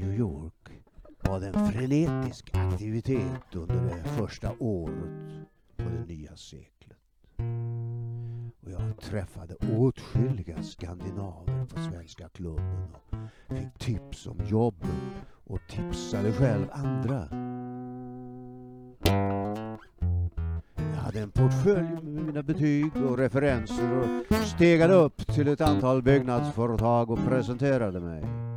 New York var det en frenetisk aktivitet under det första året på det nya seklet. Och jag träffade åtskilliga skandinaver på Svenska klubben och fick tips om jobben och tipsade själv andra. Jag hade en portfölj med mina betyg och referenser och stegade upp till ett antal byggnadsföretag och presenterade mig.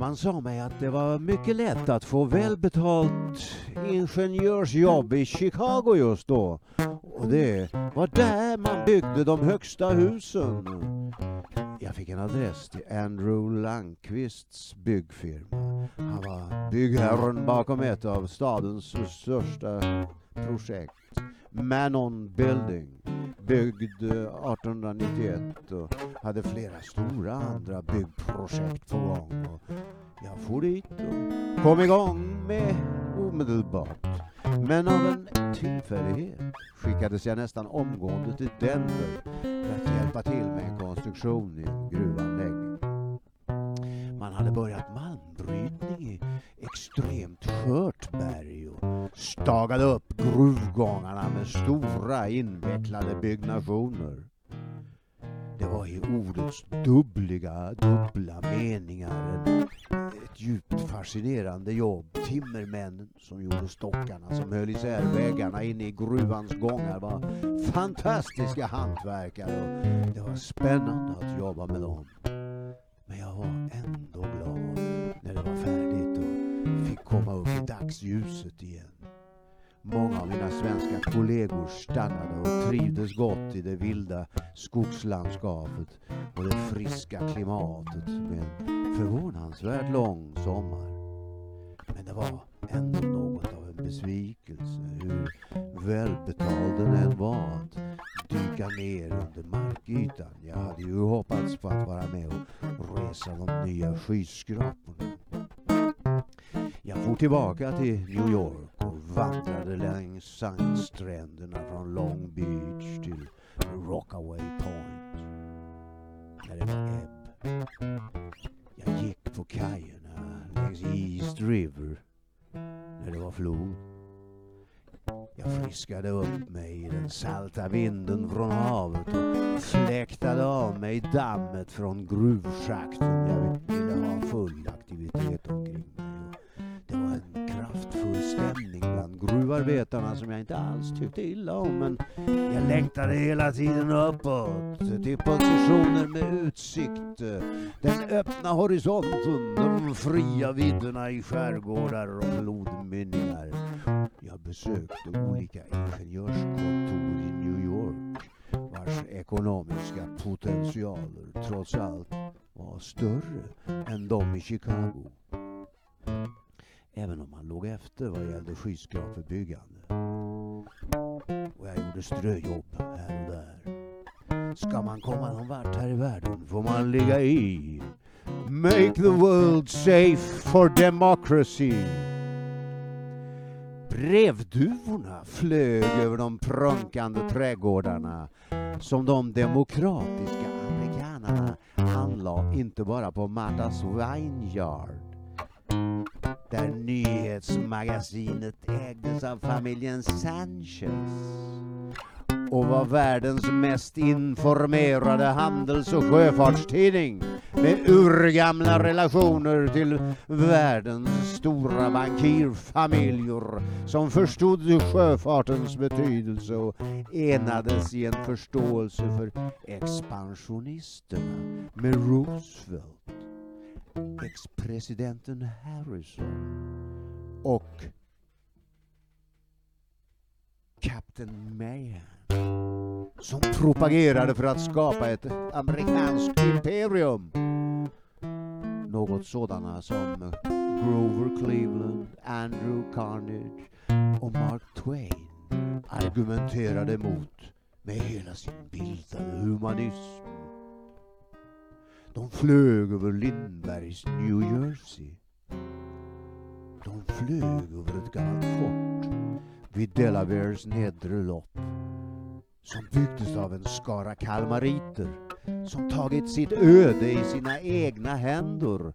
Man sa mig att det var mycket lätt att få välbetalt ingenjörsjobb i Chicago just då. Och det var där man byggde de högsta husen. Jag fick en adress till Andrew Landqvists byggfirma. Han var byggherren bakom ett av stadens största projekt. Manon Building, byggd eh, 1891 och hade flera stora andra byggprojekt på gång. Och jag for dit och kom igång med omedelbart. Men av en tillfällighet skickades jag nästan omgående till Denver för att hjälpa till med en konstruktion i en gruvanläggning. Man hade börjat malmbrytning i extremt skört berg och stagade upp gruvgångarna med stora invecklade byggnationer. Det var i ordets dubbliga, dubbla meningar ett djupt fascinerande jobb. Timmermännen som gjorde stockarna som höll isär väggarna inne i gruvans gångar var fantastiska hantverkare och det var spännande att jobba med dem. Men jag var ändå glad när det var färdigt och fick komma upp i dagsljuset igen. Många av mina svenska kollegor stannade och trivdes gott i det vilda skogslandskapet och det friska klimatet med en förvånansvärt lång sommar. Men det var ändå något av en besvikelse hur välbetald den än var att dyka ner under markytan. Jag hade ju hoppats på att vara med och resa de nya skyskraporna. Jag for tillbaka till New York och vandrade längs sandstränderna från Long Beach till Rockaway Point. När det var ebb. Jag gick på kajerna längs East River när det var flod. Jag friskade upp mig i den salta vinden från havet och fläktade av mig dammet från gruvschakten. Jag ville ha full aktivitet omkring mig. Det var en kraftfull stämning bland gruvarbetarna som jag inte alls tyckte illa om. Men jag längtade hela tiden uppåt till positioner med utsikt. Den öppna horisonten, de fria vidderna i skärgårdar och flodmynningar. Jag besökte olika ingenjörskontor i New York vars ekonomiska potentialer trots allt var större än de i Chicago. Även om man låg efter vad gällde skyskrapebyggande. Och jag gjorde ströjobb här och där. Ska man komma någon vart här i världen får man ligga i. Make the world safe for democracy. Brevduvorna flög över de prunkande trädgårdarna som de demokratiska amerikanerna anlade inte bara på Martha's Vineyard där nyhetsmagasinet ägdes av familjen Sanchez och var världens mest informerade handels och sjöfartstidning med urgamla relationer till världens stora bankirfamiljer som förstod sjöfartens betydelse och enades i en förståelse för expansionisterna med Roosevelt, ex-presidenten Harrison och Captain Mayhem som propagerade för att skapa ett amerikanskt imperium. Något sådana som Grover Cleveland, Andrew Carnage och Mark Twain argumenterade emot med hela sin bildade humanism. De flög över Lindbergs New Jersey. De flög över ett gammalt fort vid Delawares nedre lopp som byggdes av en skara kalmariter som tagit sitt öde i sina egna händer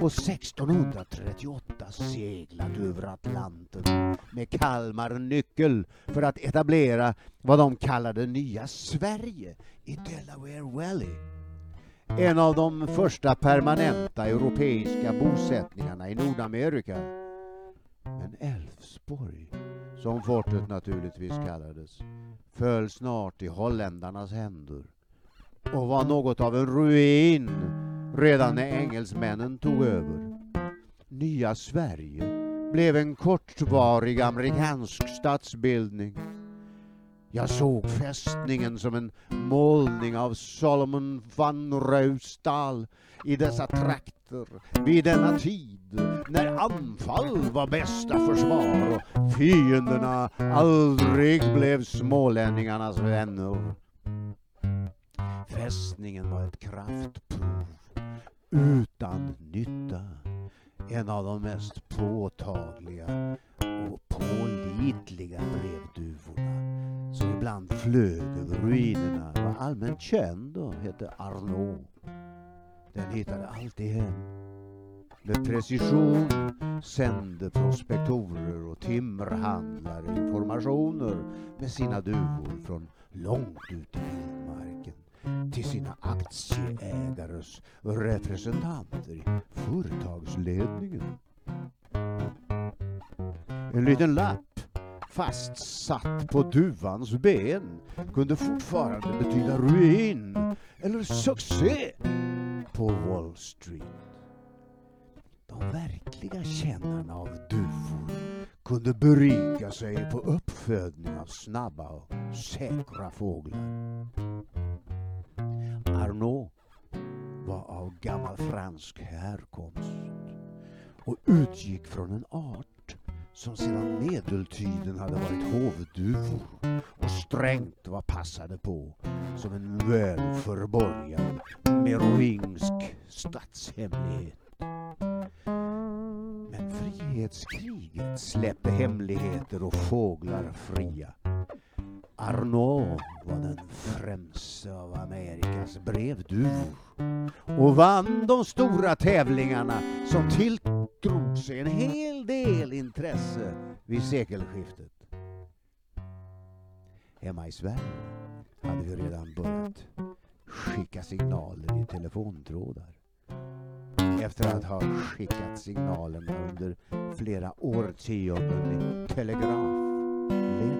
Och 1638 seglat över Atlanten med Kalmar nyckel för att etablera vad de kallade nya Sverige i Delaware Valley. En av de första permanenta europeiska bosättningarna i Nordamerika. Men Älvsborg, som fortet naturligtvis kallades, föll snart i holländarnas händer och var något av en ruin redan när engelsmännen tog över. Nya Sverige blev en kortvarig amerikansk statsbildning. Jag såg fästningen som en målning av Solomon van Ruisdael i dessa trakter vid denna tid när anfall var bästa försvar och fienderna aldrig blev smålänningarnas vänner. Fästningen var ett kraftprov utan nytta. En av de mest påtagliga och pålitliga brevduvorna som ibland flög över ruinerna var allmänt känd och hette Arnaud. Den hittade alltid hem. Med precision sände prospektorer och timmerhandlare informationer med sina duvor från långt ut i vildmarken till sina aktieägares representanter i företagsledningen. En liten lapp fastsatt på duvans ben kunde fortfarande betyda ruin eller succé på Wall Street. De verkliga kännarna av duvor kunde berika sig på uppfödning av snabba och säkra fåglar. Arnaud var av gammal fransk härkomst och utgick från en art som sedan medeltiden hade varit hovduvor och strängt var passade på som en väl förborgad merovingsk statshemlighet. Frihetskriget släppte hemligheter och fåglar fria. Arnaud var den främste av Amerikas brevduvor och vann de stora tävlingarna som tilldrog sig en hel del intresse vid sekelskiftet. Hemma i Sverige hade vi redan börjat skicka signaler i telefontrådar. Efter att ha skickat signalerna under flera årtionden i telegrafledningar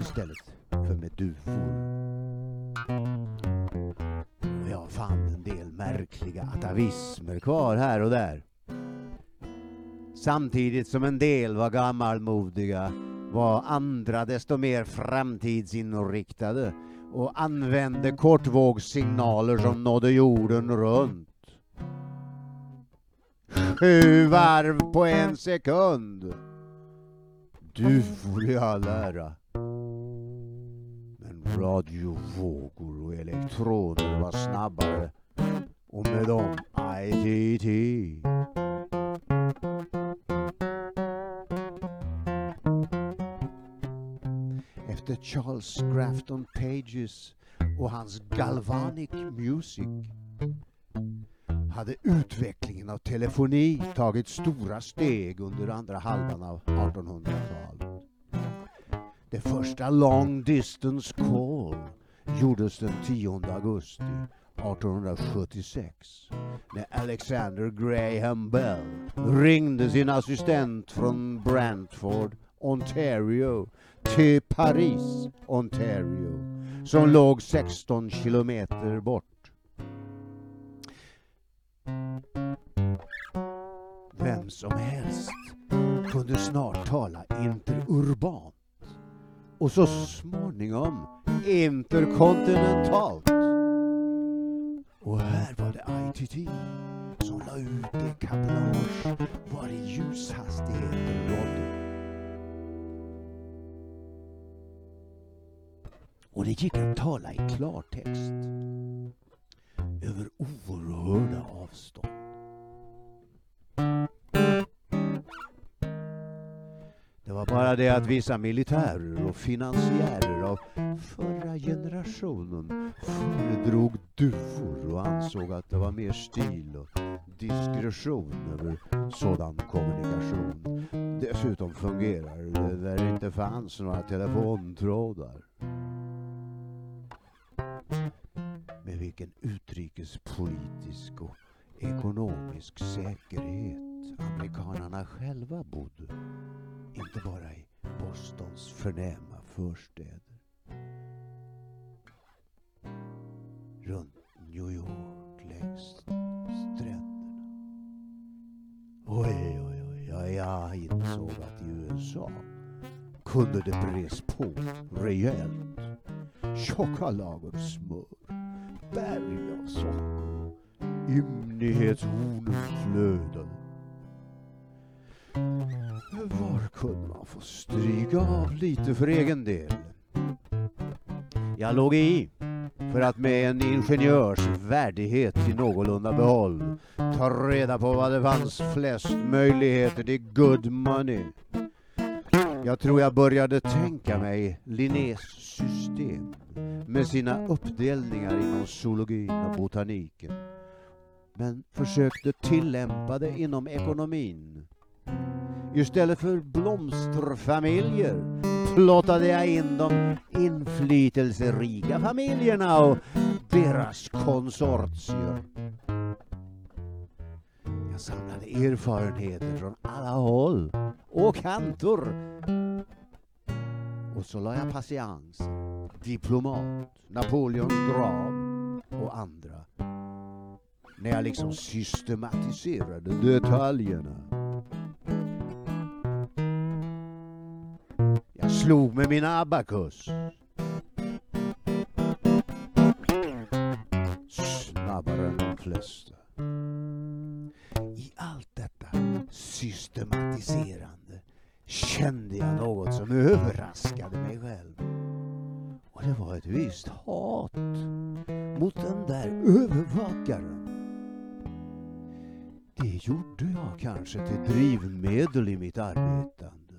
istället för med duvor. Jag fann en del märkliga atavismer kvar här och där. Samtidigt som en del var gammalmodiga var andra desto mer framtidsinriktade och använde kortvågssignaler som nådde jorden runt. Sju varv på en sekund. Du får all ära. Men radiovågor och elektroner var snabbare och med dem ITT. Efter Charles Grafton Pages och hans Galvanic Music hade utvecklingen av telefoni tagit stora steg under andra halvan av 1800-talet. Det första long distance call gjordes den 10 augusti 1876 när Alexander Graham Bell ringde sin assistent från Brantford, Ontario till Paris, Ontario som låg 16 kilometer bort. Vem som helst kunde snart tala interurbant och så småningom interkontinentalt. Och här var det ITT som la ut det kablage var i ljushastigheten rådde. Och det gick att tala i klartext över oerhörda avstånd. Det var bara det att vissa militärer och finansiärer av förra generationen föredrog duvor och ansåg att det var mer stil och diskretion över sådan kommunikation. Dessutom fungerar det där det inte fanns några telefontrådar. Med vilken utrikespolitisk och ekonomisk säkerhet amerikanerna själva bodde. Inte bara i Bostons förnäma förstäder. Runt New York längs stränderna. Oj, oj, oj, ja, jag insåg att i USA kunde det bres på rejält. Tjocka lager smör, berg av socker, ymnighetshornen flödade. Var kunde man få stryka av lite för egen del? Jag låg i för att med en ingenjörs värdighet i någorlunda behåll ta reda på vad det fanns flest möjligheter till good money. Jag tror jag började tänka mig Linnés system med sina uppdelningar inom zoologin och botaniken men försökte tillämpa det inom ekonomin. Istället för blomsterfamiljer plottade jag in de inflytelserika familjerna och deras konsortier. Jag samlade erfarenheter från alla håll och kanter. Och så la jag patiens, diplomat, Napoleons grav och andra. När jag liksom systematiserade detaljerna. Slog med min abakus. Snabbare än de flesta. I allt detta systematiserande kände jag något som överraskade mig själv. Och det var ett visst hat mot den där övervakaren. Det gjorde jag kanske till drivmedel i mitt arbetande.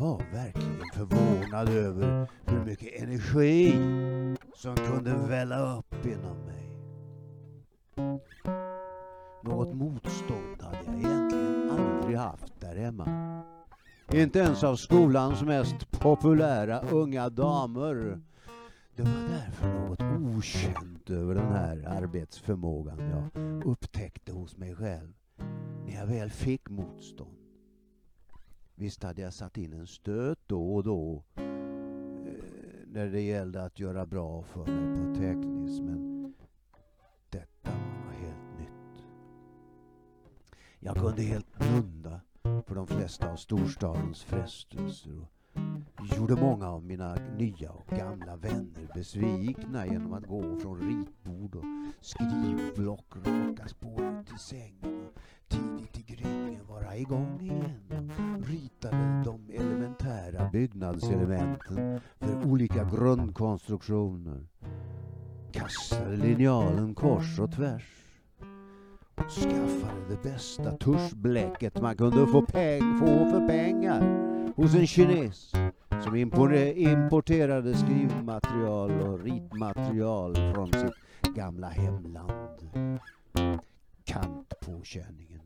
Jag var verkligen förvånad över hur mycket energi som kunde välla upp inom mig. Något motstånd hade jag egentligen aldrig haft där hemma. Inte ens av skolans mest populära unga damer. Det var därför något okänt över den här arbetsförmågan jag upptäckte hos mig själv när jag väl fick motstånd. Visst hade jag satt in en stöt då och då eh, när det gällde att göra bra för mig på Teknis. men detta var helt nytt. Jag kunde helt blunda för de flesta av storstadens frestelser och gjorde många av mina nya och gamla vänner besvikna genom att gå från ritbord och skrivblock raka spåret till sängen och tidigt i gryningen vara igång igen ritade de elementära byggnadselementen för olika grundkonstruktioner. Kastade linjalen kors och tvärs och skaffade det bästa tuschbläcket man kunde få, peng, få för pengar hos en kines som importerade skrivmaterial och ritmaterial från sitt gamla hemland. Kantpåkänningen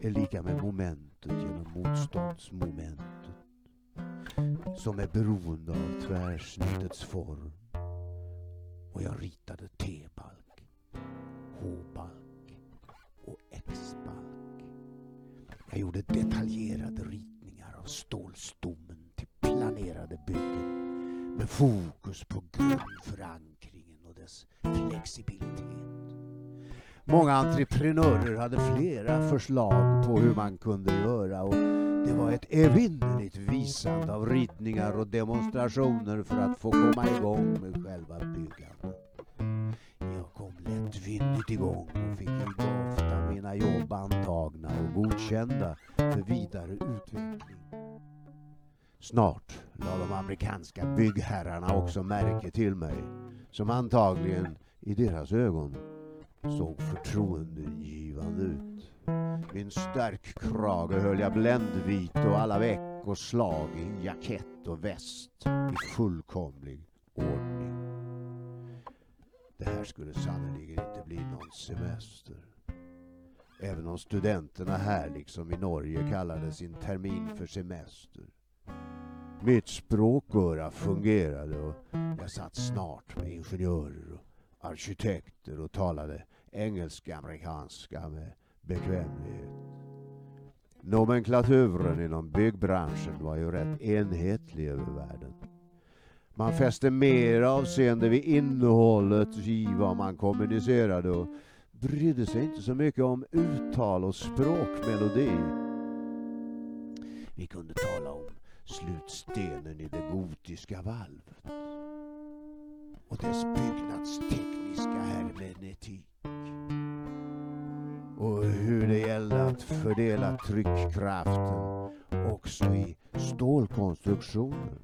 är lika med momentet genom motståndsmomentet som är beroende av tvärsnittets form. Och jag ritade T-balk, H-balk och X-balk. Jag gjorde detaljerade ritningar av stålstommen till planerade byggen med fokus på grundförankringen och dess flexibilitet. Många entreprenörer hade flera förslag på hur man kunde göra och det var ett evinnerligt visande av ritningar och demonstrationer för att få komma igång med själva byggandet. Jag kom lättvindigt igång och fick inte ofta mina jobb antagna och godkända för vidare utveckling. Snart la de amerikanska byggherrarna också märke till mig, som antagligen i deras ögon såg förtroendegivande ut. Min stärkkrage höll jag bländvit och alla veck och slag i jackett och väst i fullkomlig ordning. Det här skulle sannerligen inte bli någon semester. Även om studenterna här liksom i Norge kallade sin termin för semester. Mitt språköra fungerade och jag satt snart med ingenjörer och arkitekter och talade engelsk-amerikanska med bekvämlighet. Nomenklaturen inom byggbranschen var ju rätt enhetlig över världen. Man fäste mer avseende vid innehållet i vad man kommunicerade och brydde sig inte så mycket om uttal och språkmelodi. Vi kunde tala om slutstenen i det gotiska valvet och dess byggnadstekniska hermenetik och hur det gällde att fördela tryckkraften också i stålkonstruktioner.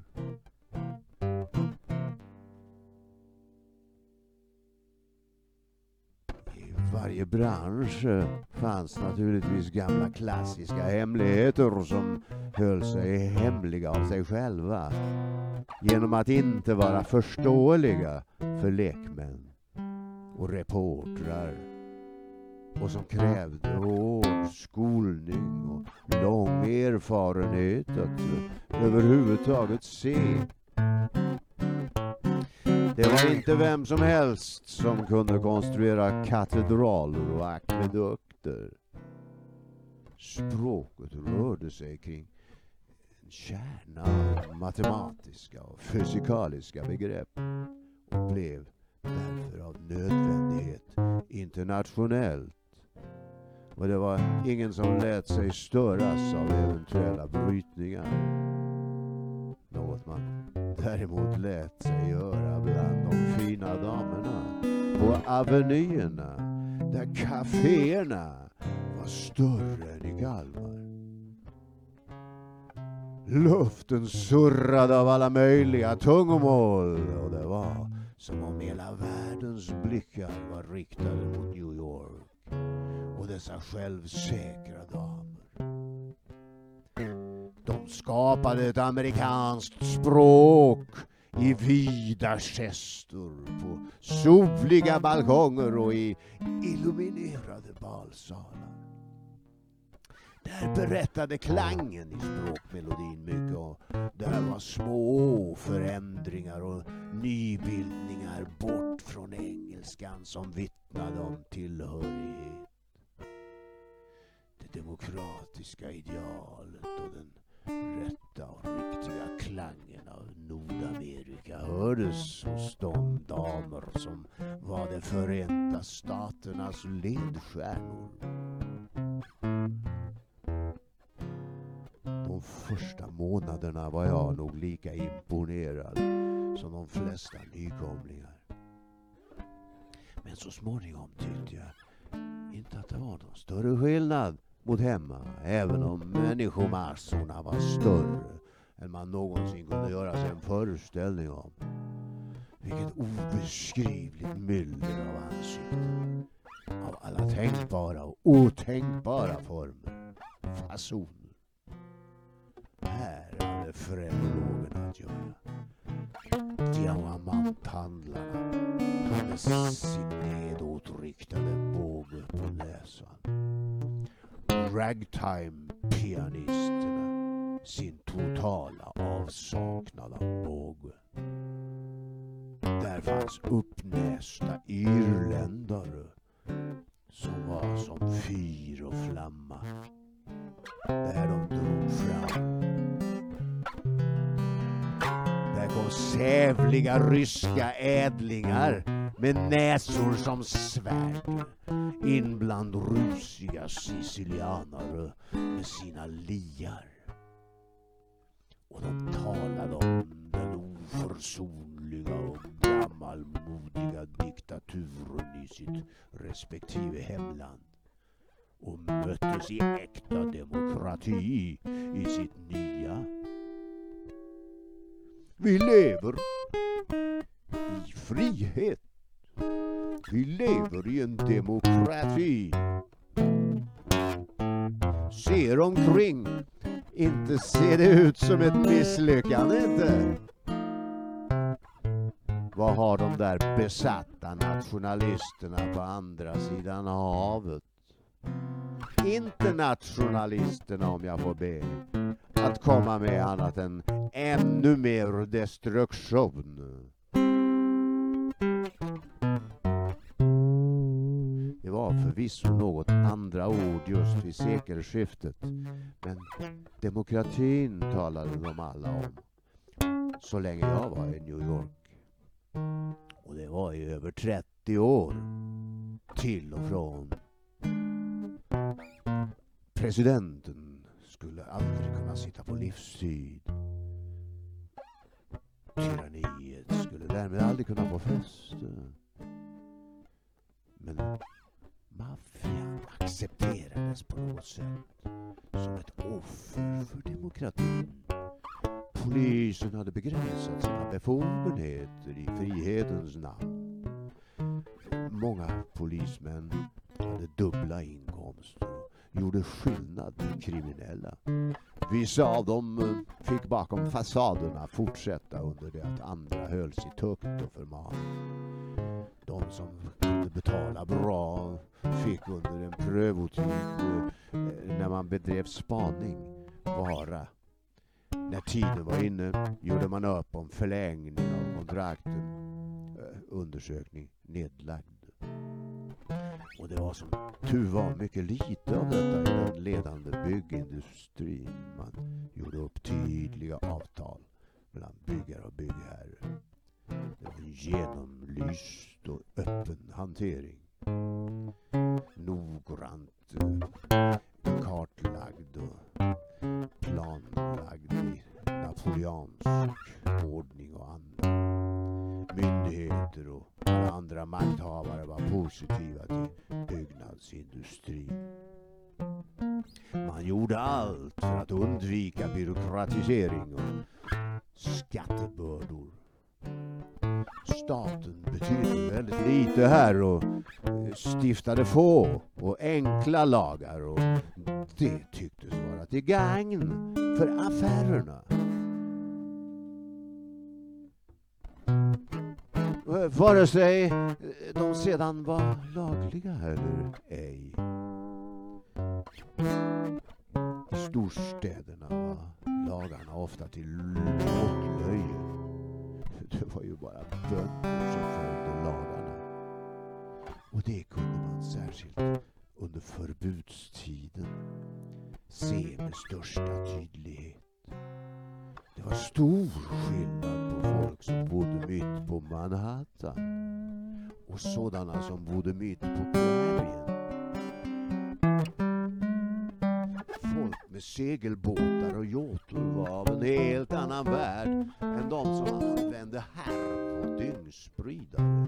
Varje bransch eh, fanns naturligtvis gamla klassiska hemligheter som höll sig hemliga av sig själva genom att inte vara förståeliga för lekmän och reportrar och som krävde hård skolning och lång erfarenhet att eh, överhuvudtaget se. Det var inte vem som helst som kunde konstruera katedraler och akvedukter. Språket rörde sig kring en kärna av matematiska och fysikaliska begrepp och blev därför av nödvändighet internationellt och det var ingen som lät sig störas av eventuella brytningar. Något man däremot lät sig göra bland de fina damerna på avenyerna där kaféerna var större än i Kalmar. Luften surrade av alla möjliga tungomål och det var som om hela världens blickar var riktade mot New York och dessa självsäkra damer. Skapade ett amerikanskt språk i vida gester på soliga balkonger och i illuminerade balsalar. Där berättade klangen i språkmelodin mycket och där var små förändringar och nybildningar bort från engelskan som vittnade om tillhörighet Det demokratiska idealet och den rätta och riktiga klangen av Nordamerika hördes hos de damer som var de Förenta Staternas ledstjärnor. De första månaderna var jag nog lika imponerad som de flesta nykomlingar. Men så småningom tyckte jag inte att det var någon större skillnad mot hemma, även om människomassorna var större än man någonsin kunde göra sig en föreställning om. Vilket obeskrivligt myller av ansikten. Av alla tänkbara och otänkbara former, fasoner. Här hade frenologerna att göra. Diamanthandlarna hade sin nedåtriktade båge på näsan ragtime-pianisterna sin totala avsaknad av båge. Där fanns uppnästa irländare som var som fyr och flamma. Där de drog fram. Där kom sävliga ryska ädlingar med näsor som svärd in bland rusiga sicilianare med sina liar. Och de talade om den oförsonliga och gammalmodiga diktaturen i sitt respektive hemland och möttes i äkta demokrati i sitt nya. Vi lever i frihet vi lever i en demokrati. Ser omkring. Inte ser det ut som ett misslyckande inte. Vad har de där besatta nationalisterna på andra sidan havet? internationalisterna om jag får be att komma med annat än ännu mer destruktion. Var förvisso något andra ord just vid sekelskiftet men demokratin talade de alla om så länge jag var i New York. Och det var i över 30 år. Till och från. Presidenten skulle aldrig kunna sitta på livstid. Tyranniet skulle därmed aldrig kunna få fäste. Men maffian accepterades på något sätt som ett offer för demokratin. Polisen hade begränsat sina befogenheter i frihetens namn. Många polismän hade dubbla inkomster och gjorde skillnad på kriminella. Vissa av dem eh, fick bakom fasaderna fortsätta under det att andra hölls i tukt och förmaning. De som kunde betala bra fick under en prövotid eh, när man bedrev spaning vara när tiden var inne gjorde man upp om förlängning av kontrakten. Eh, undersökning nedlagd. Och det var som tur var mycket lite av detta i den ledande byggindustrin. Man gjorde upp tydliga avtal mellan byggare och byggherre. Det var en genomlyst och öppen hantering. Noggrant eh, kartlagd och planlagd i napoleansk ordning och anda. Myndigheter och alla andra makthavare var positiva till byggnadsindustrin. Man gjorde allt för att undvika byråkratisering och skattebördor. Staten betydde väldigt lite här och stiftade få och enkla lagar och det tycktes vara till gagn för affärerna. Vare sig de sedan var lagliga eller ej. I storstäderna var lagarna ofta till löje. Det var ju bara bönder som följde lagarna. Och det kunde man särskilt under förbudstiden se med största tydlighet. Det var stor skillnad på folk som bodde mitt på Manhattan och sådana som bodde mitt på prärien. Med segelbåtar och jåtor var av en helt annan värld än de som använde här på dyngspridare.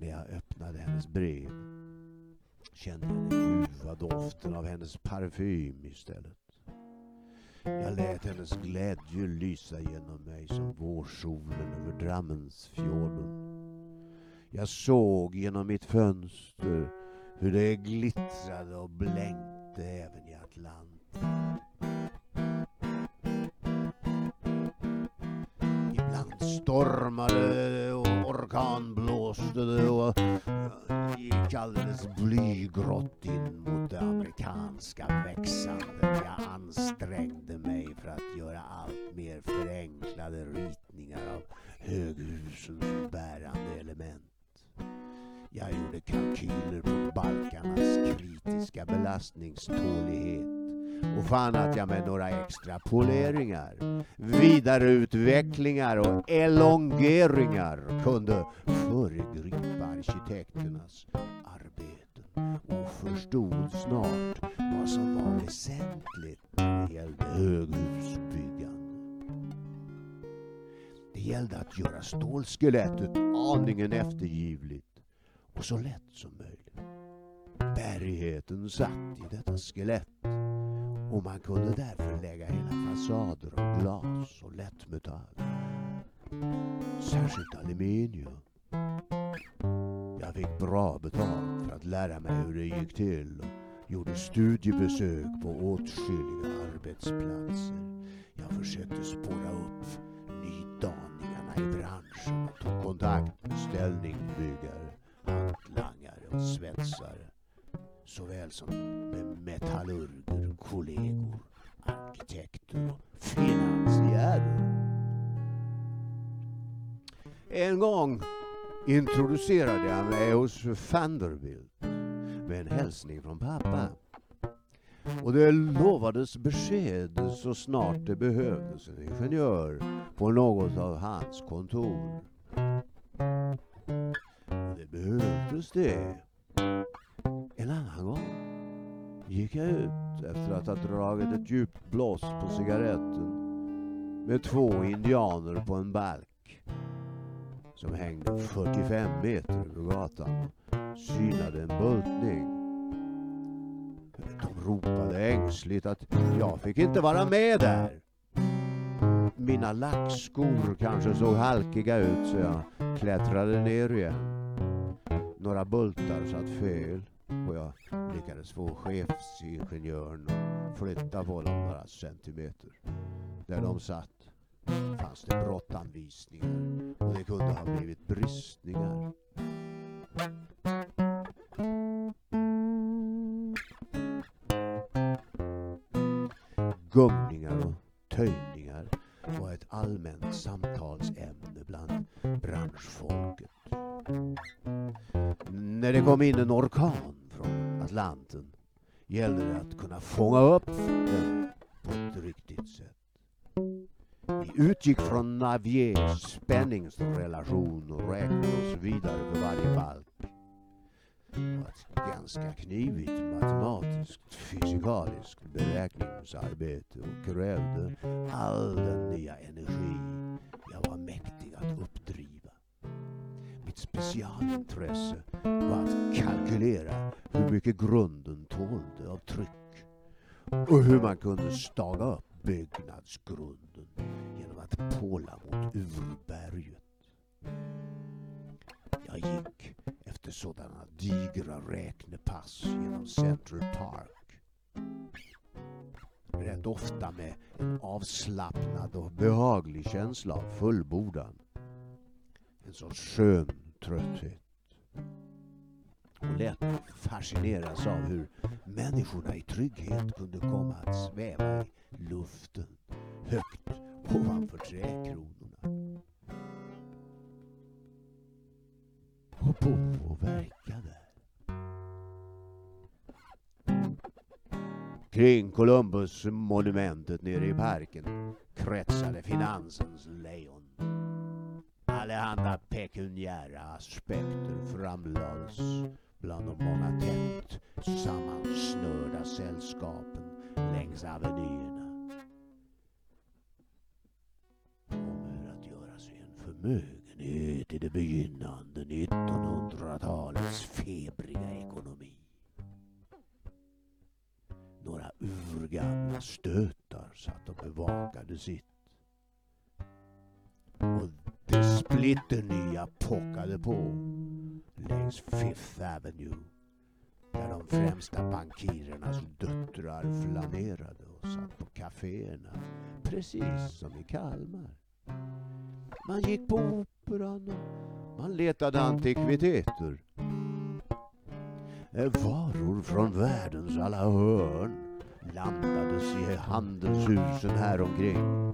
När jag öppnade hennes brev kände jag den ljuva doften av hennes parfym istället. Jag lät hennes glädje lysa genom mig som vårsolen över Drammensfjorden. Jag såg genom mitt fönster hur det glittrade och blänkte även i Atlanten. Ibland stormade det och orkanblåste det och gick alldeles blygrått in mot det amerikanska växandet. Jag ansträngde mig för att göra allt mer förenklade ritningar av höghusens bärande element. Jag gjorde kalkyler på balkarnas kritiska belastningstålighet och fann att jag med några extra poleringar, vidareutvecklingar och elongeringar kunde föregripa arkitekternas arbeten och förstod snart vad som var väsentligt när det gällde höghusbyggande. Det gällde att göra stålskelettet aningen eftergivligt och så lätt som möjligt. Bärigheten satt i detta skelett och man kunde därför lägga hela fasader av glas och lättmetall. Särskilt aluminium. Jag fick bra betalt för att lära mig hur det gick till och gjorde studiebesök på åtskilliga arbetsplatser. Jag försökte spåra upp nydaningarna i branschen tog kontakt med ställningbyggare, hantlangare och svetsare såväl som med metallurger, kollegor, arkitekter och finansiärer. En gång introducerade jag mig hos Vanderbilt med en hälsning från pappa. Och det lovades besked så snart det behövdes en ingenjör på något av hans kontor. Och det behövdes det. En annan gång gick jag ut efter att ha dragit ett djupt blås på cigaretten med två indianer på en balk som hängde 45 meter över gatan och synade en bultning. De ropade ängsligt att jag fick inte vara med där. Mina lackskor kanske såg halkiga ut så jag klättrade ner igen. Några bultar satt fel och jag lyckades få chefsingenjören att flytta på dem några centimeter. Där de satt fanns det brottanvisningar och det kunde ha blivit bristningar. Gungningar och töjningar var ett allmänt samtalsämne bland branschfolket. När det kom in en orkan från Atlanten gällde det att kunna fånga upp den på ett riktigt sätt. Vi utgick från Naviers spänningsrelation och räknade oss vidare för varje balk. Var ett ganska knivigt matematiskt fysikaliskt beräkningsarbete och krävde all den nya energi jag var mäktig att uppdriva. Mitt specialintresse var att kalkylera hur mycket grunden tålde av tryck och hur man kunde staga upp byggnadsgrunden genom att påla mot urberget. Jag gick efter sådana digra räknepass genom Central Park. Rätt ofta med en avslappnad och behaglig känsla av fullbordan. En sorts skön trötthet. Och lätt fascineras av hur människorna i trygghet kunde komma att sväva i luften högt ovanför träkronorna. Och och verka där. Kring Columbus-monumentet nere i parken kretsade finansens lejon. Allehanda pekuniära aspekter framlades bland de många tätt sammansnörda sällskapen längs avenyerna. Om hur att göra sig en förmögen knöt i det begynnande 1900-talets febriga ekonomi. Några urgamla stötar satt och bevakade sitt. Och det splitternya pockade på längs Fifth Avenue där de främsta bankirernas döttrar flanerade och satt på kaféerna precis som i Kalmar. Man gick på operan och man letade antikviteter. Eh, varor från världens alla hörn landades i handelshusen häromkring.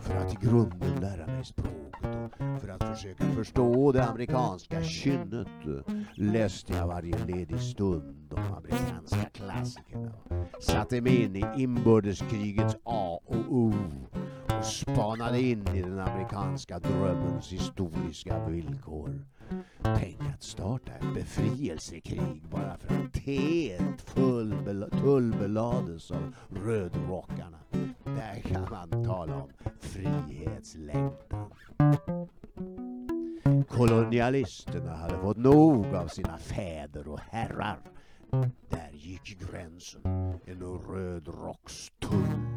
för att i grunden lära mig språket och för att försöka förstå det amerikanska kynnet läste jag varje ledig stund de amerikanska klassikerna satte mig in i inbördeskrigets A och O och spanade in i den amerikanska drömmens historiska villkor. Tänk att starta ett befrielsekrig bara för att teet tullbelades av rödrockarna. Där kan man tala om frihetslängtan. Kolonialisterna hade fått nog av sina fäder och herrar. Där gick gränsen. En rödrockstull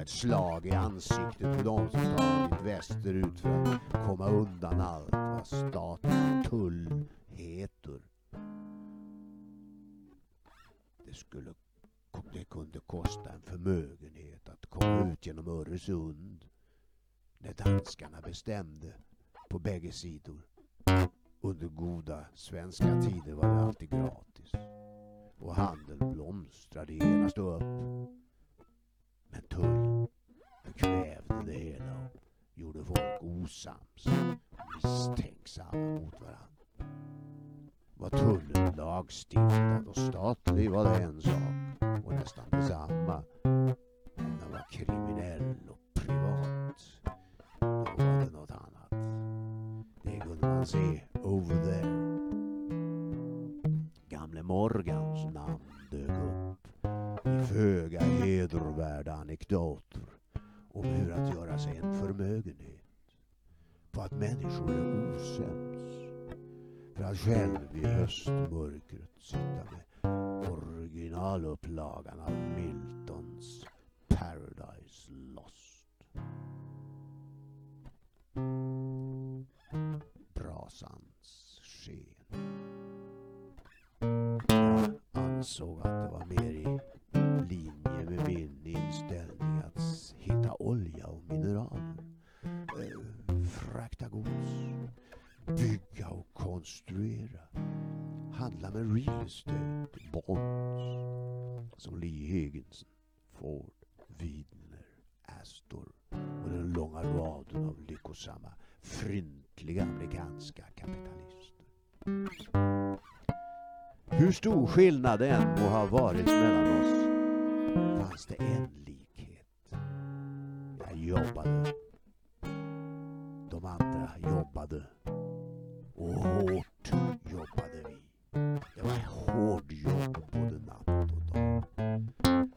var ett slag i ansiktet på dem som tagit västerut för att komma undan allt vad statens tull heter. Det, skulle, det kunde kosta en förmögenhet att komma ut genom Öresund när danskarna bestämde på bägge sidor. Under goda svenska tider var det alltid gratis och handeln blomstrade genast upp. Osams. misstänksamma mot varandra. Var tullen lagstiftad Hur stor skillnad det än må ha varit mellan oss fanns det en likhet. Jag jobbade. De andra jobbade. Och hårt jobbade vi. Det var hårdjobb både natt och dag.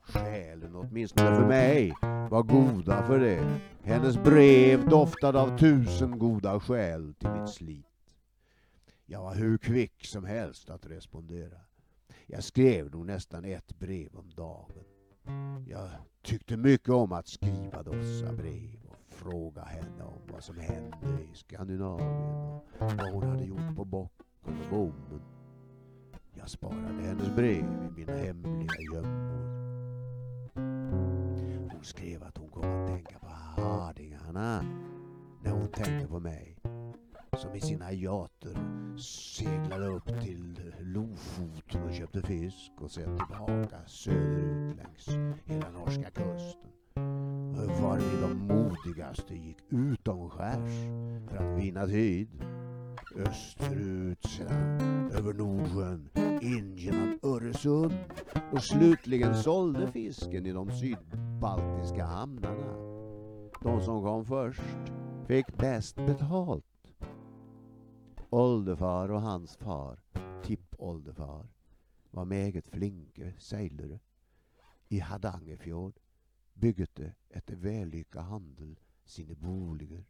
Själen, åtminstone för mig, var goda för det. Hennes brev doftade av tusen goda skäl till mitt slit. Jag var hur kvick som helst att respondera. Jag skrev nog nästan ett brev om dagen. Jag tyckte mycket om att skriva dessa brev och fråga henne om vad som hände i Skandinavien och vad hon hade gjort på bocken och bommen. Jag sparade hennes brev i mina hemliga gömmor. Hon skrev att hon kom att tänka på Hardingarna när hon tänkte på mig som i sina jater seglade upp till Lofoten och köpte fisk och sen tillbaka söderut längs hela norska kusten. Varvid de modigaste gick utomskärs för att vinna tid. Österut sedan över Nordsjön in genom Öresund och slutligen sålde fisken i de sydbaltiska hamnarna. De som kom först fick bäst betalt. Oldefar och hans far, tippoldefar, var meget flinke seilere. I Hardangerfjord bygget det etter vellykka handel sine boliger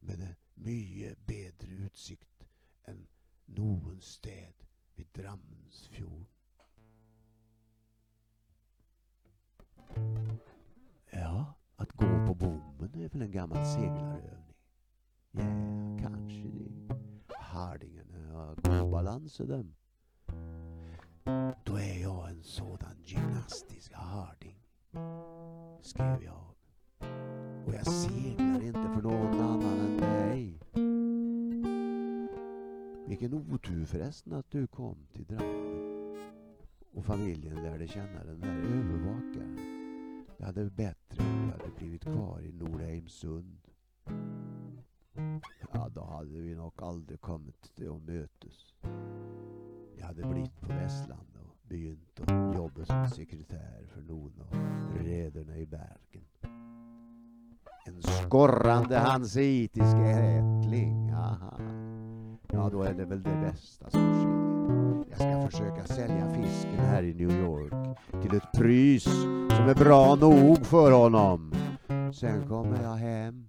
med en mye bedre utsikt enn noen sted vid Drammensfjorden. Ja, att gå på bommen är väl en gammal seglarövning? Ja, kanske det. Hardingarna har god balans i dem. Då är jag en sådan gymnastisk harding, skrev jag. Och jag seglar inte för någon annan än dig. Vilken otur förresten att du kom till Drammen och familjen lärde känna den där övervakaren. Det hade bättre om du hade blivit kvar i Nordheimsund. Ja, då hade vi nog aldrig kommit till att mötas. Jag hade blivit på Västland och begynt att jobba som sekretär för någon av rederna i Bergen. En skorrande hanseitisk ättling, aha. Ja, då är det väl det bästa som sker. Jag ska försöka sälja fisken här i New York till ett pris som är bra nog för honom. Sen kommer jag hem.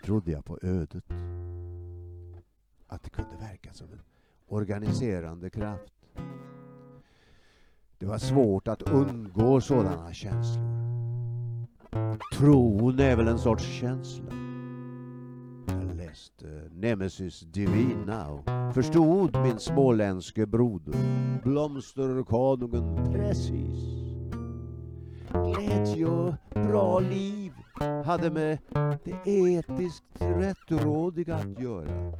Trodde jag på ödet. Att det kunde verka som en organiserande kraft. Det var svårt att undgå sådana känslor. Tron är väl en sorts känsla. Jag läste Nemesis Divina och förstod min småländske broder, blomsterkonungen, precis. Glädje och bra liv hade med det etiskt rättrådiga att göra.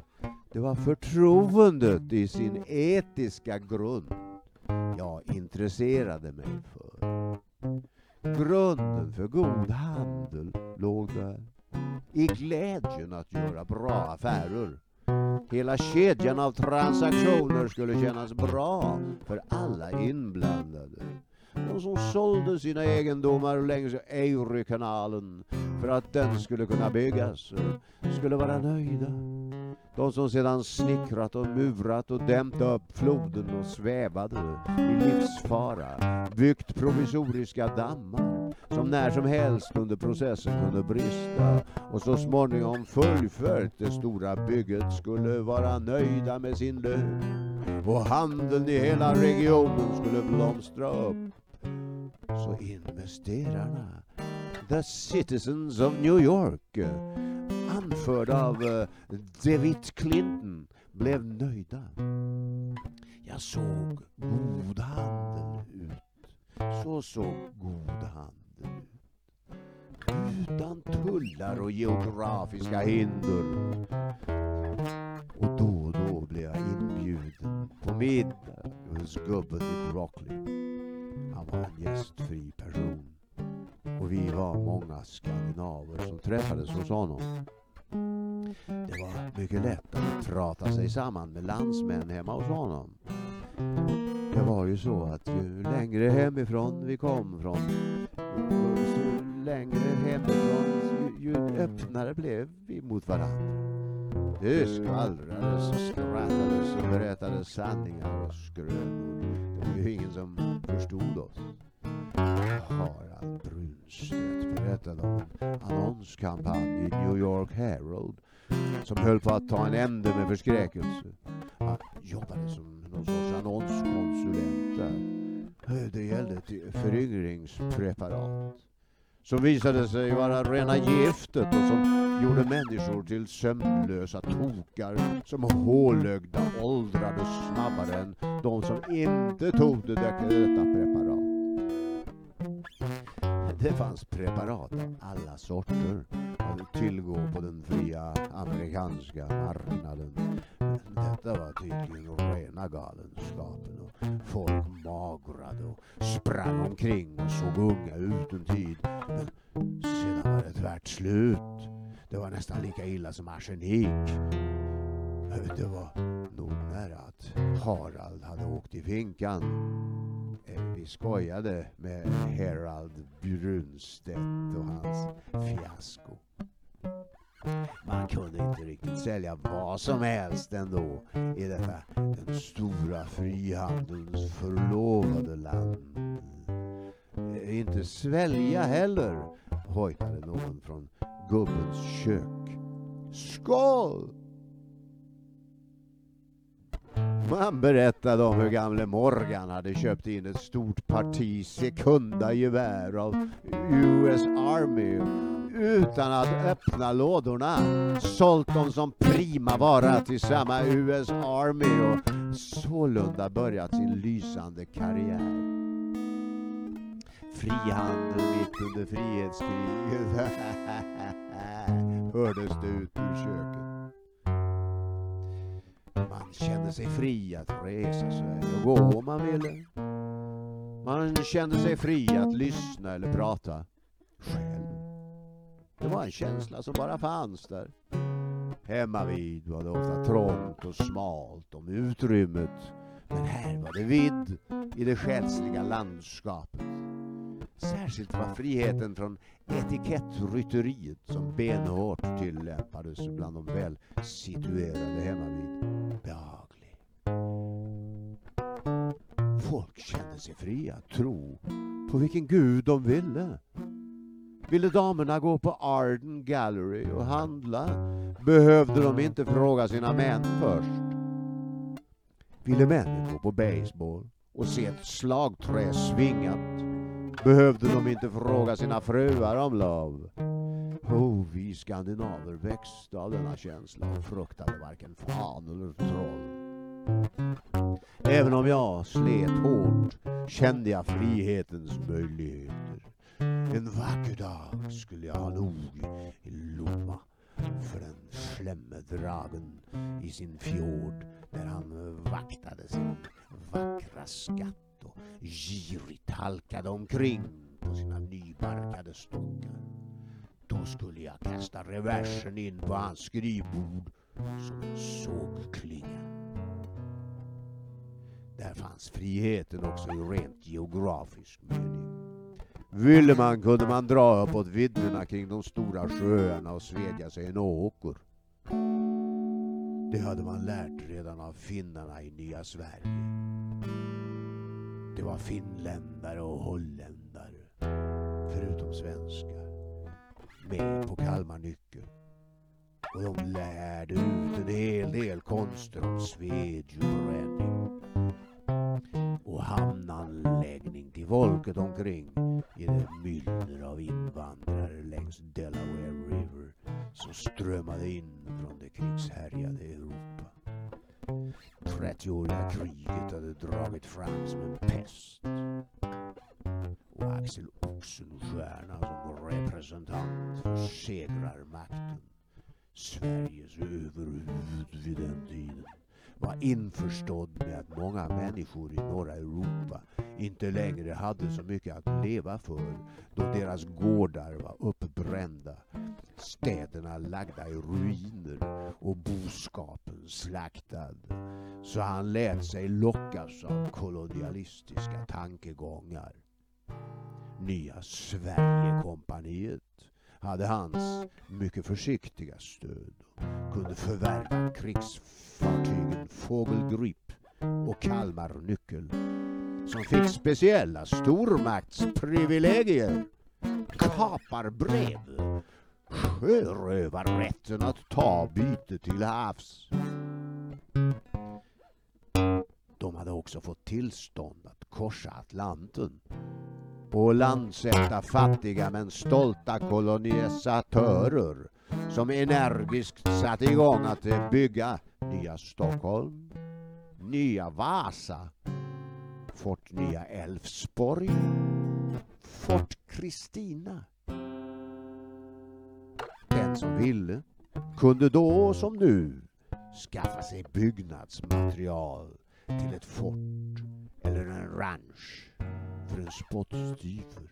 Det var förtroendet i sin etiska grund jag intresserade mig för. Grunden för god handel låg där. I glädjen att göra bra affärer. Hela kedjan av transaktioner skulle kännas bra för alla inblandade. De som sålde sina egendomar längs Erie-kanalen för att den skulle kunna byggas skulle vara nöjda. De som sedan snickrat och murat och dämt upp floden och svävade i livsfara, byggt provisoriska dammar som när som helst under processen kunde brista och så småningom fullföljt det stora bygget skulle vara nöjda med sin lön och handeln i hela regionen skulle blomstra upp. Så investerarna, the citizens of New York, anförd av eh, David Clinton, blev nöjda. Jag såg god handel ut. Så såg god handel ut. Utan tullar och geografiska hinder. Och då och då blev jag inbjuden på middag hos gubben i Brockley. Han var en gästfri person. Och vi var många skandinaver som träffades hos honom. Det var mycket lätt att prata sig samman med landsmän hemma hos honom. Det var ju så att ju längre hemifrån vi kom från, ju längre hemifrån, ju, ju öppnare blev vi mot varandra. Det skvallrades och skrattades och berättades sanningar och skrönor. Det var ju ingen som förstod oss. Harald Brunstedt berättade om en annonskampanj i New York Herald som höll på att ta en ände med förskräckelse. Han jobbade som någon sorts annonskonsulent där. Det gällde ett föryngringspreparat som visade sig vara rena giftet och som gjorde människor till sömnlösa tokar som hålögda åldrades snabbare än de som inte tog det detta preparat. Det fanns preparat av alla sorter att tillgå på den fria amerikanska marknaden. Detta var tydligen rena galenskapen och folk magrade och sprang omkring och såg unga ut en tid. Men sedan var det tvärt slut. Det var nästan lika illa som arsenik. Det var nog nära att Harald hade åkt i finkan. Eh, vi skojade med Harald Brunstedt och hans fiasko. Man kunde inte riktigt sälja vad som helst ändå i detta den stora frihandelns förlovade land. Eh, inte svälja heller, hojtade någon från gubbens kök. Skål! Man berättade om hur gamle Morgan hade köpt in ett stort parti sekunda gevär av US Army utan att öppna lådorna. Sålt dem som prima vara till samma US Army och sålunda börjat sin lysande karriär. Frihandel mitt under frihetskriget hördes det ut ur köket. Man kände sig fri att resa sig och gå om man ville. Man kände sig fri att lyssna eller prata själv. Det var en känsla som bara fanns där. Hemma vid var det ofta trångt och smalt om utrymmet. Men här var det vidd i det själsliga landskapet. Särskilt var friheten från etikettrytteriet som benhårt tillämpades bland de väl situerade hemmavid behaglig. Folk kände sig fria att tro på vilken gud de ville. Ville damerna gå på Arden Gallery och handla behövde de inte fråga sina män först. Ville männen gå på baseball och se ett slagträ svingat behövde de inte fråga sina fruar om lov. Oh, vi skandinaver växte av denna känsla och fruktade varken fan eller troll. Även om jag slet hårt kände jag frihetens möjligheter. En vacker dag skulle jag ha nog i Lomma för den slemme dragen i sin fjord där han vaktade sin vackra skatt girigt halkade omkring på sina nybarkade stockar. Då skulle jag kasta reversen in på hans skrivbord som en sågklinga. Där fanns friheten också i rent geografisk mening. Ville man kunde man dra uppåt vidderna kring de stora sjöarna och svedja sig en åker. Det hade man lärt redan av finnarna i Nya Sverige. Det var finländare och holländare, förutom svenskar, med på Kalmarnyckeln. Och de lärde ut en hel del konster om svedjebränning och hamnanläggning till folket omkring i det myller av invandrare längs Delaware River som strömmade in från det krigshärjade Europa. 30-åriga kriget hade dragit fram som en pest. Och Axel Oxenstierna som representant för segrarmakten, Sveriges överhuvud vid den tiden, var införstådd med att många människor i norra Europa inte längre hade så mycket att leva för då deras gårdar var uppbrända, städerna lagda i ruiner och boskapen slaktad. Så han lät sig lockas av kolonialistiska tankegångar. Nya Sverigekompaniet hade hans mycket försiktiga stöd och kunde förvärva krigsfartygen Fågelgrip och Kalmarnyckel som fick speciella stormaktsprivilegier. Kaparbrev, sjörövarrätten att ta byte till havs. De hade också fått tillstånd att korsa Atlanten och landsätta fattiga men stolta kolonisatörer som energiskt satte igång att bygga nya Stockholm, nya Vasa, Fort Nya Älvsborg, Fort Kristina. Den som ville kunde då som nu skaffa sig byggnadsmaterial till ett fort eller en ranch en spottstyver.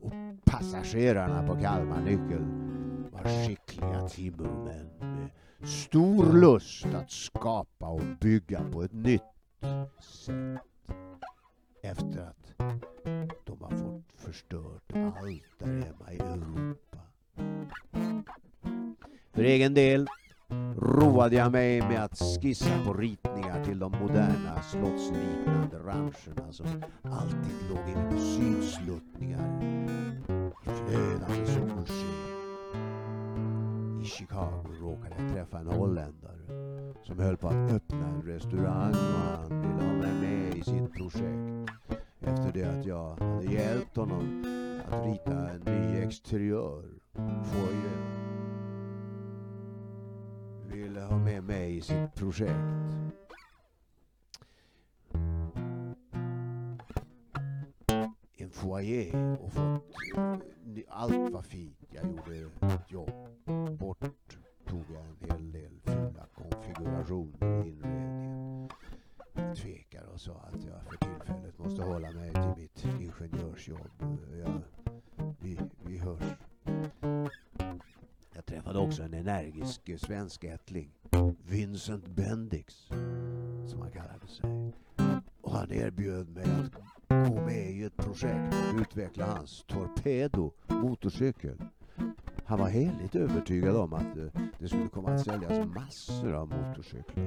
Och passagerarna på Kalmarnyckel var skickliga timmermän med stor lust att skapa och bygga på ett nytt sätt. Efter att de har fått förstört allt där hemma i Europa. För egen del roade jag mig med att skissa på ritningar till de moderna slottsliknande rancherna som alltid låg inne på sydsluttningar i flödande solsken. I Chicago råkade jag träffa en holländare som höll på att öppna en restaurang och han ville ha mig med i sitt projekt efter det att jag hade hjälpt honom att rita en ny exteriör, foyer ville ha med mig i sitt projekt. En foyer och fått eh, allt var fint. Jag gjorde ett jobb. Bort tog jag en hel del fula konfigurationer i inredningen. Jag tvekade och sa att jag för tillfället måste hålla mig till mitt ingenjörsjobb. Jag, vi, vi hörs. Jag träffade också en energisk svenskättling, Vincent Bendix, som han kallade sig. Och han erbjöd mig att gå med i ett projekt och utveckla hans Torpedo motorcykel. Han var heligt övertygad om att eh, det skulle komma att säljas massor av motorcyklar.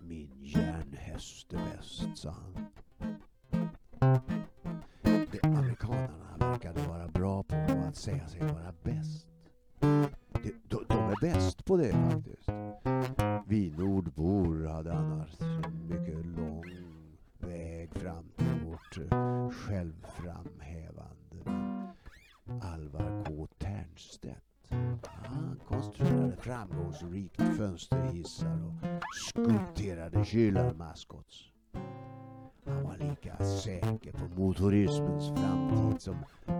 Min järnhäst är bäst, sa han. Säga sig vara bäst. De, de, de är bäst på det faktiskt. Vi nordbor hade annars en mycket lång väg fram till vårt eh, självframhävande. Alvar K Ternstedt. Han konstruerade framgångsrikt fönsterhissar och skulpterade kylarmaskots. Han var lika säker mot motorismens framtid som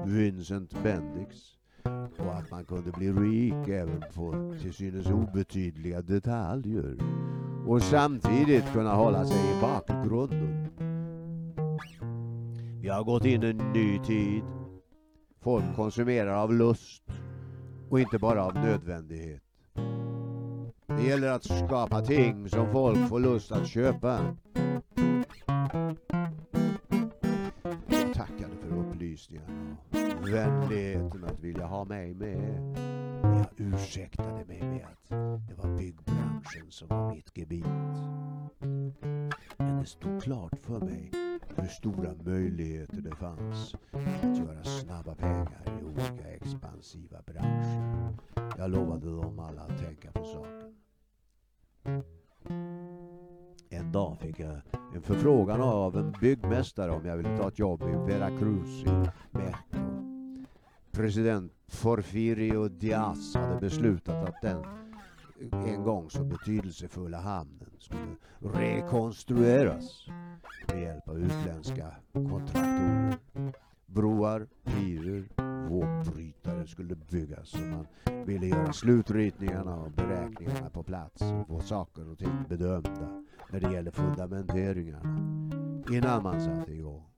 Vincent Bendix och att man kunde bli rik även på till synes obetydliga detaljer och samtidigt kunna hålla sig i bakgrunden. Vi har gått in i en ny tid. Folk konsumerar av lust och inte bara av nödvändighet. Det gäller att skapa ting som folk får lust att köpa. Vänligheten att vilja ha mig med. Jag ursäktade mig med att det var byggbranschen som var mitt gebit. Men det stod klart för mig hur stora möjligheter det fanns att göra snabba pengar i olika expansiva branscher. Jag lovade dem alla att tänka på saken. En dag fick jag en förfrågan av en byggmästare om jag ville ta ett jobb i Veracruz i President Porfirio Diaz hade beslutat att den en gång så betydelsefulla hamnen skulle rekonstrueras med hjälp av utländska kontraktorer. Broar, pirer, vågbrytare skulle byggas och man ville göra slutritningarna och beräkningarna på plats och få saker och ting bedömda när det gäller fundamenteringarna innan man satte igång.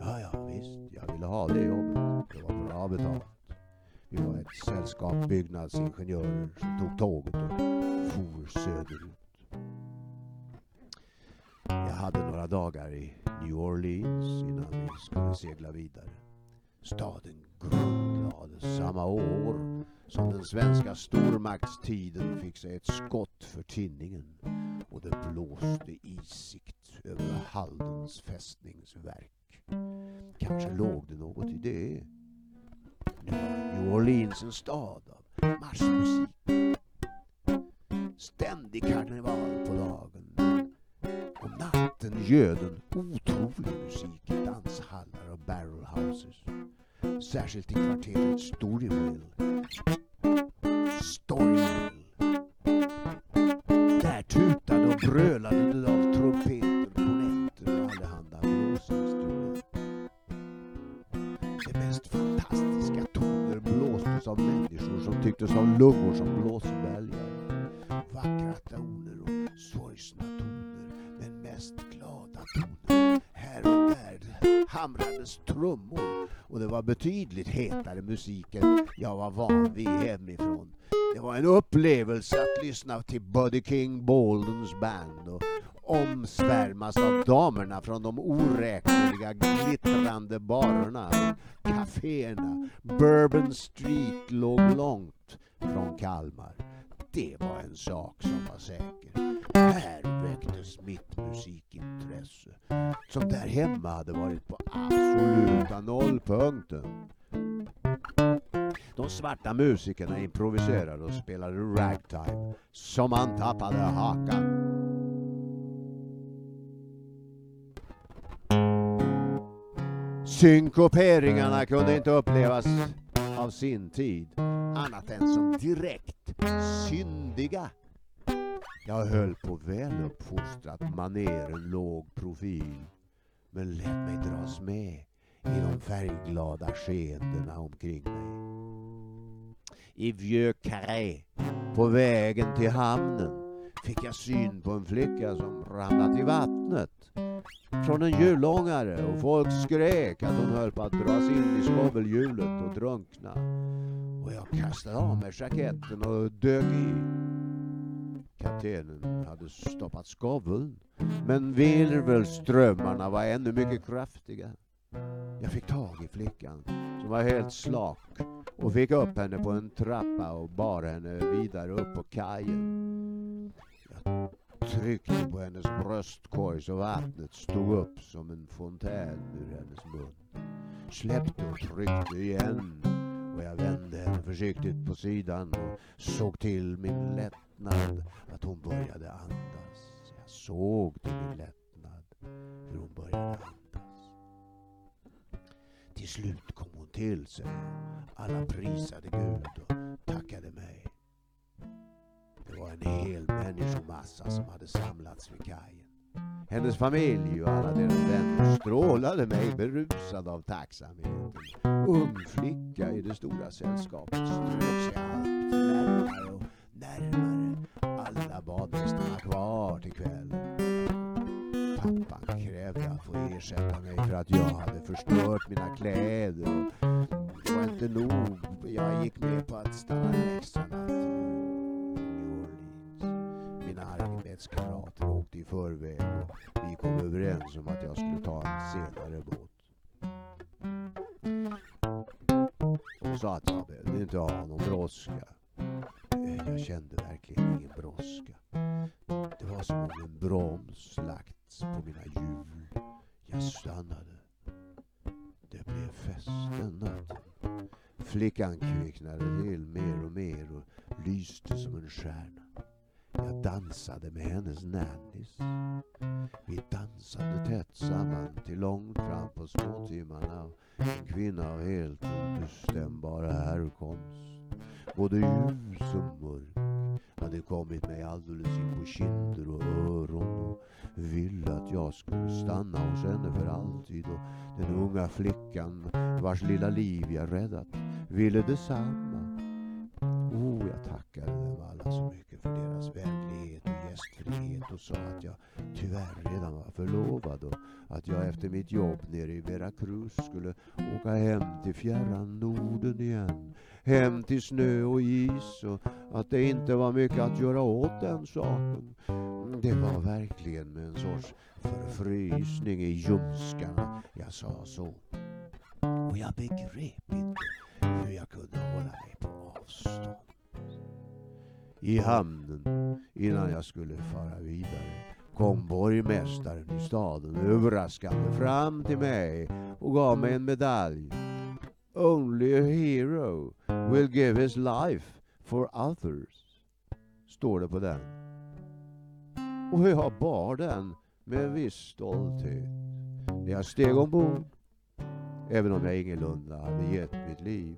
Ja, ja, visst, jag ville ha det jobbet. Det var bra betalt. Vi var ett sällskap byggnadsingenjörer som tog tåget och for söderut. Jag hade några dagar i New Orleans innan vi skulle segla vidare. Staden grundlades samma år som den svenska stormaktstiden fick sig ett skott för tinningen och det blåste isigt över Haldens fästningsverk. Kanske låg det något i det. Nu var New Orleans en stad av marschmusik. Ständig karneval på dagen. Och natten göd en otrolig musik i danshallar och barrelhouses. Särskilt i kvarteret Storyville. Storyville. Där tutade och brölade det av trumpeter, av människor som tycktes ha lungor som blåsbälgar. Vackra toner och sorgsna toner, men mest glada toner. Här och där hamrades trummor och det var betydligt hetare musik än jag var van vid hemifrån. Det var en upplevelse att lyssna till Buddy King Baldens band och omsvärmas av damerna från de oräkneliga glittrande barerna caféerna. kaféerna. Bourbon Street låg långt från Kalmar. Det var en sak som var säker. Här väcktes mitt musikintresse som där hemma hade varit på absoluta nollpunkten. De svarta musikerna improviserade och spelade ragtime som man tappade hakan. Synkoperingarna kunde inte upplevas av sin tid annat än som direkt syndiga. Jag höll på väluppfostrat maner en låg profil men lät mig dras med i de färgglada skeendena omkring mig. I Vieux Carré, på vägen till hamnen, fick jag syn på en flicka som ramlat i vattnet från en hjulångare och folk skrek att hon höll på att dras in i skovelhjulet och drunkna. Och jag kastade av mig jaketten och dök i. Kaptenen hade stoppat skoveln, men virvelströmmarna var ännu mycket kraftiga. Jag fick tag i flickan, som var helt slak, och fick upp henne på en trappa och bar henne vidare upp på kajen. Jag tryckte på hennes bröstkorg så vattnet stod upp som en fontän ur hennes mun. Släppte och tryckte igen och jag vände henne försiktigt på sidan och såg till min lättnad att hon började andas. Jag såg till min lättnad hur hon började andas. Till slut kom hon till sig alla prisade Gud och tackade mig. Det var en hel människomassa som hade samlats vid kajen. Hennes familj och alla deras vänner strålade mig berusad av tacksamheten. Ung flicka i det stora sällskapet strök sig allt närmare och närmare. Alla bad mig stanna kvar till kvällen. Pappan krävde att få ersätta mig för att jag hade förstört mina kläder. Och det var inte nog. Jag gick med på att stanna en extra natt arbetskamrater åkte i förväg och vi kom överens om att jag skulle ta en senare båt. De sa att jag behövde inte ha någon brådska. Eh, jag kände verkligen ingen brådska. Det var som om en broms lagts på mina hjul. Jag stannade. Det blev fest den natten. Flickan kvicknade till mer och mer och lyste som en stjärna. Jag dansade med hennes nannies. Vi dansade tätt samman till långt fram på småtimmarna. En kvinna av helt obestämbar härkomst. Både ljus och mörk hade kommit mig alldeles in på kinder och öron och ville att jag skulle stanna hos henne för alltid och den unga flickan vars lilla liv jag räddat ville detsamma. Oh, och sa att jag tyvärr redan var förlovad och att jag efter mitt jobb nere i Veracruz skulle åka hem till fjärran Norden igen. Hem till snö och is och att det inte var mycket att göra åt den saken. Det var verkligen med en sorts förfrysning i ljumskarna jag sa så. Och jag begrep inte hur jag kunde hålla mig på avstånd. I hamnen, innan jag skulle fara vidare, kom borgmästaren i staden överraskande fram till mig och gav mig en medalj. Only a hero will give his life for others, står det på den. Och jag bar den med en viss stolthet när jag steg ombord. Även om jag ingalunda hade gett mitt liv.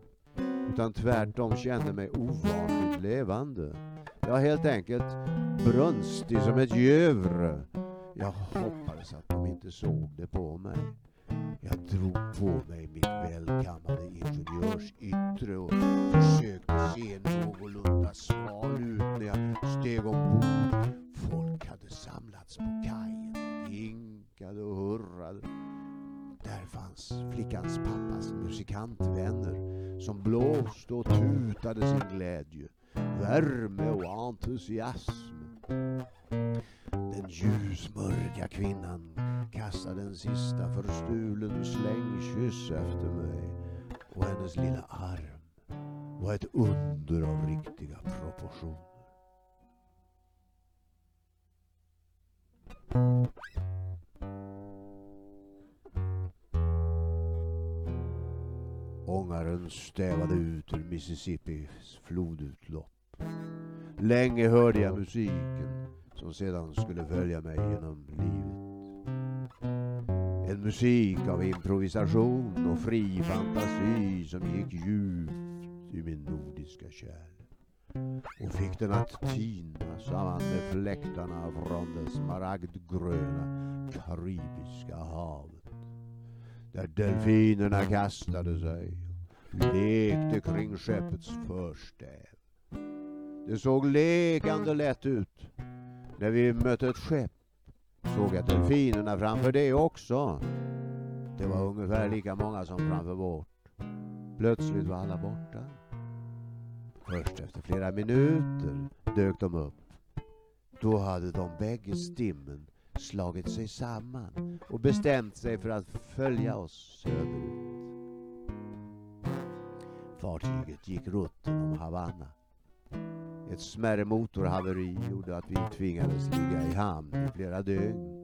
Utan tvärtom kände mig ovanligt levande. Jag helt enkelt brunstig som ett djur. Jag hoppades att de inte såg det på mig. Jag drog på mig mitt välkammade ingenjörsyttre och försökte se någorlunda smal ut när jag steg ombord. Folk hade samlats på kajen och hinkade och hurrade. Där fanns flickans pappas musikantvänner som blåste och tutade sin glädje, värme och entusiasm. Den ljusmörka kvinnan kastade en sista förstulen slängkyss efter mig och hennes lilla arm var ett under av riktiga proportioner. Ångaren stävade ut ur Mississippis flodutlopp. Länge hörde jag musiken som sedan skulle följa mig genom livet. En musik av improvisation och fri fantasi som gick djupt i min nordiska kärl och fick den att tina samman med fläktarna från det smaragdgröna karibiska havet där delfinerna kastade sig och lekte kring skeppets förstäv. Det såg lekande lätt ut när vi mötte ett skepp såg jag delfinerna framför det också. Det var ungefär lika många som framför vårt. Plötsligt var alla borta. Först efter flera minuter dök de upp. Då hade de bägge stimmen slagit sig samman och bestämt sig för att följa oss söderut. Fartyget gick rutten om Havanna. Ett smärre motorhaveri gjorde att vi tvingades ligga i hamn i flera dygn.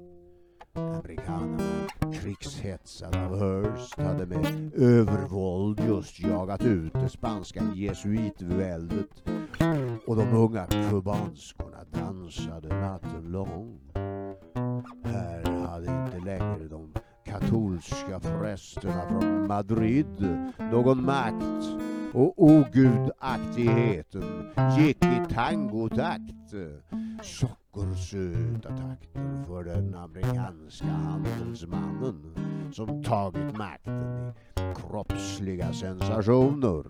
Amerikanerna, krigshetsade av Hearst, hade med övervåld just jagat ut det spanska jesuitväldet och de unga kubanskorna dansade natten lång. Här hade inte längre de katolska prästerna från Madrid någon makt och ogudaktigheten gick i tangotakt. Sockersöta takter för den amerikanska handelsmannen som tagit makten i kroppsliga sensationer.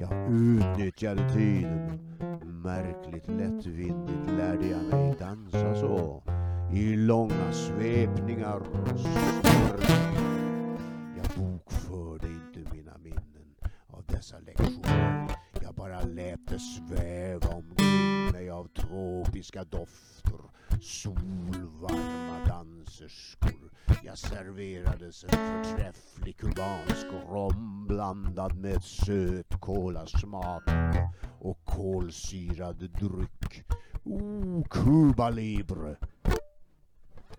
Jag utnyttjade tiden. Märkligt lättvindigt lärde jag mig dansa så. I långa svepningar och snurrningar. Jag bokförde inte mina minnen av dessa lektioner. Jag bara lät det sväva omkring mig av tropiska dofter, solvarma danserskor. Jag serverades en förträfflig kubansk rom blandad med söt kolasmak och kolsyrad dryck. Oh, Cuba Libre!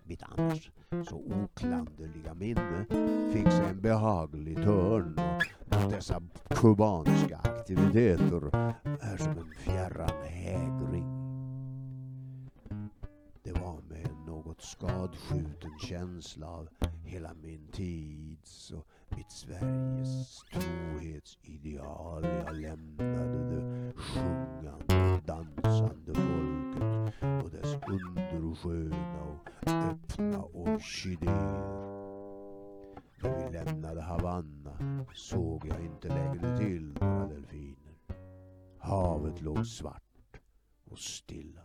Mitt annars så oklanderliga minne fick sig en behaglig törn och dessa kubanska aktiviteter är som en fjärran hägring. Det var med en något skadskjuten känsla av hela min tids och mitt Sveriges trohetsideal jag lämnade det sjungande, dansande folket och dess undersköna och öppna orkidéer. När vi lämnade Havanna såg jag inte längre till några delfiner. Havet låg svart och stilla.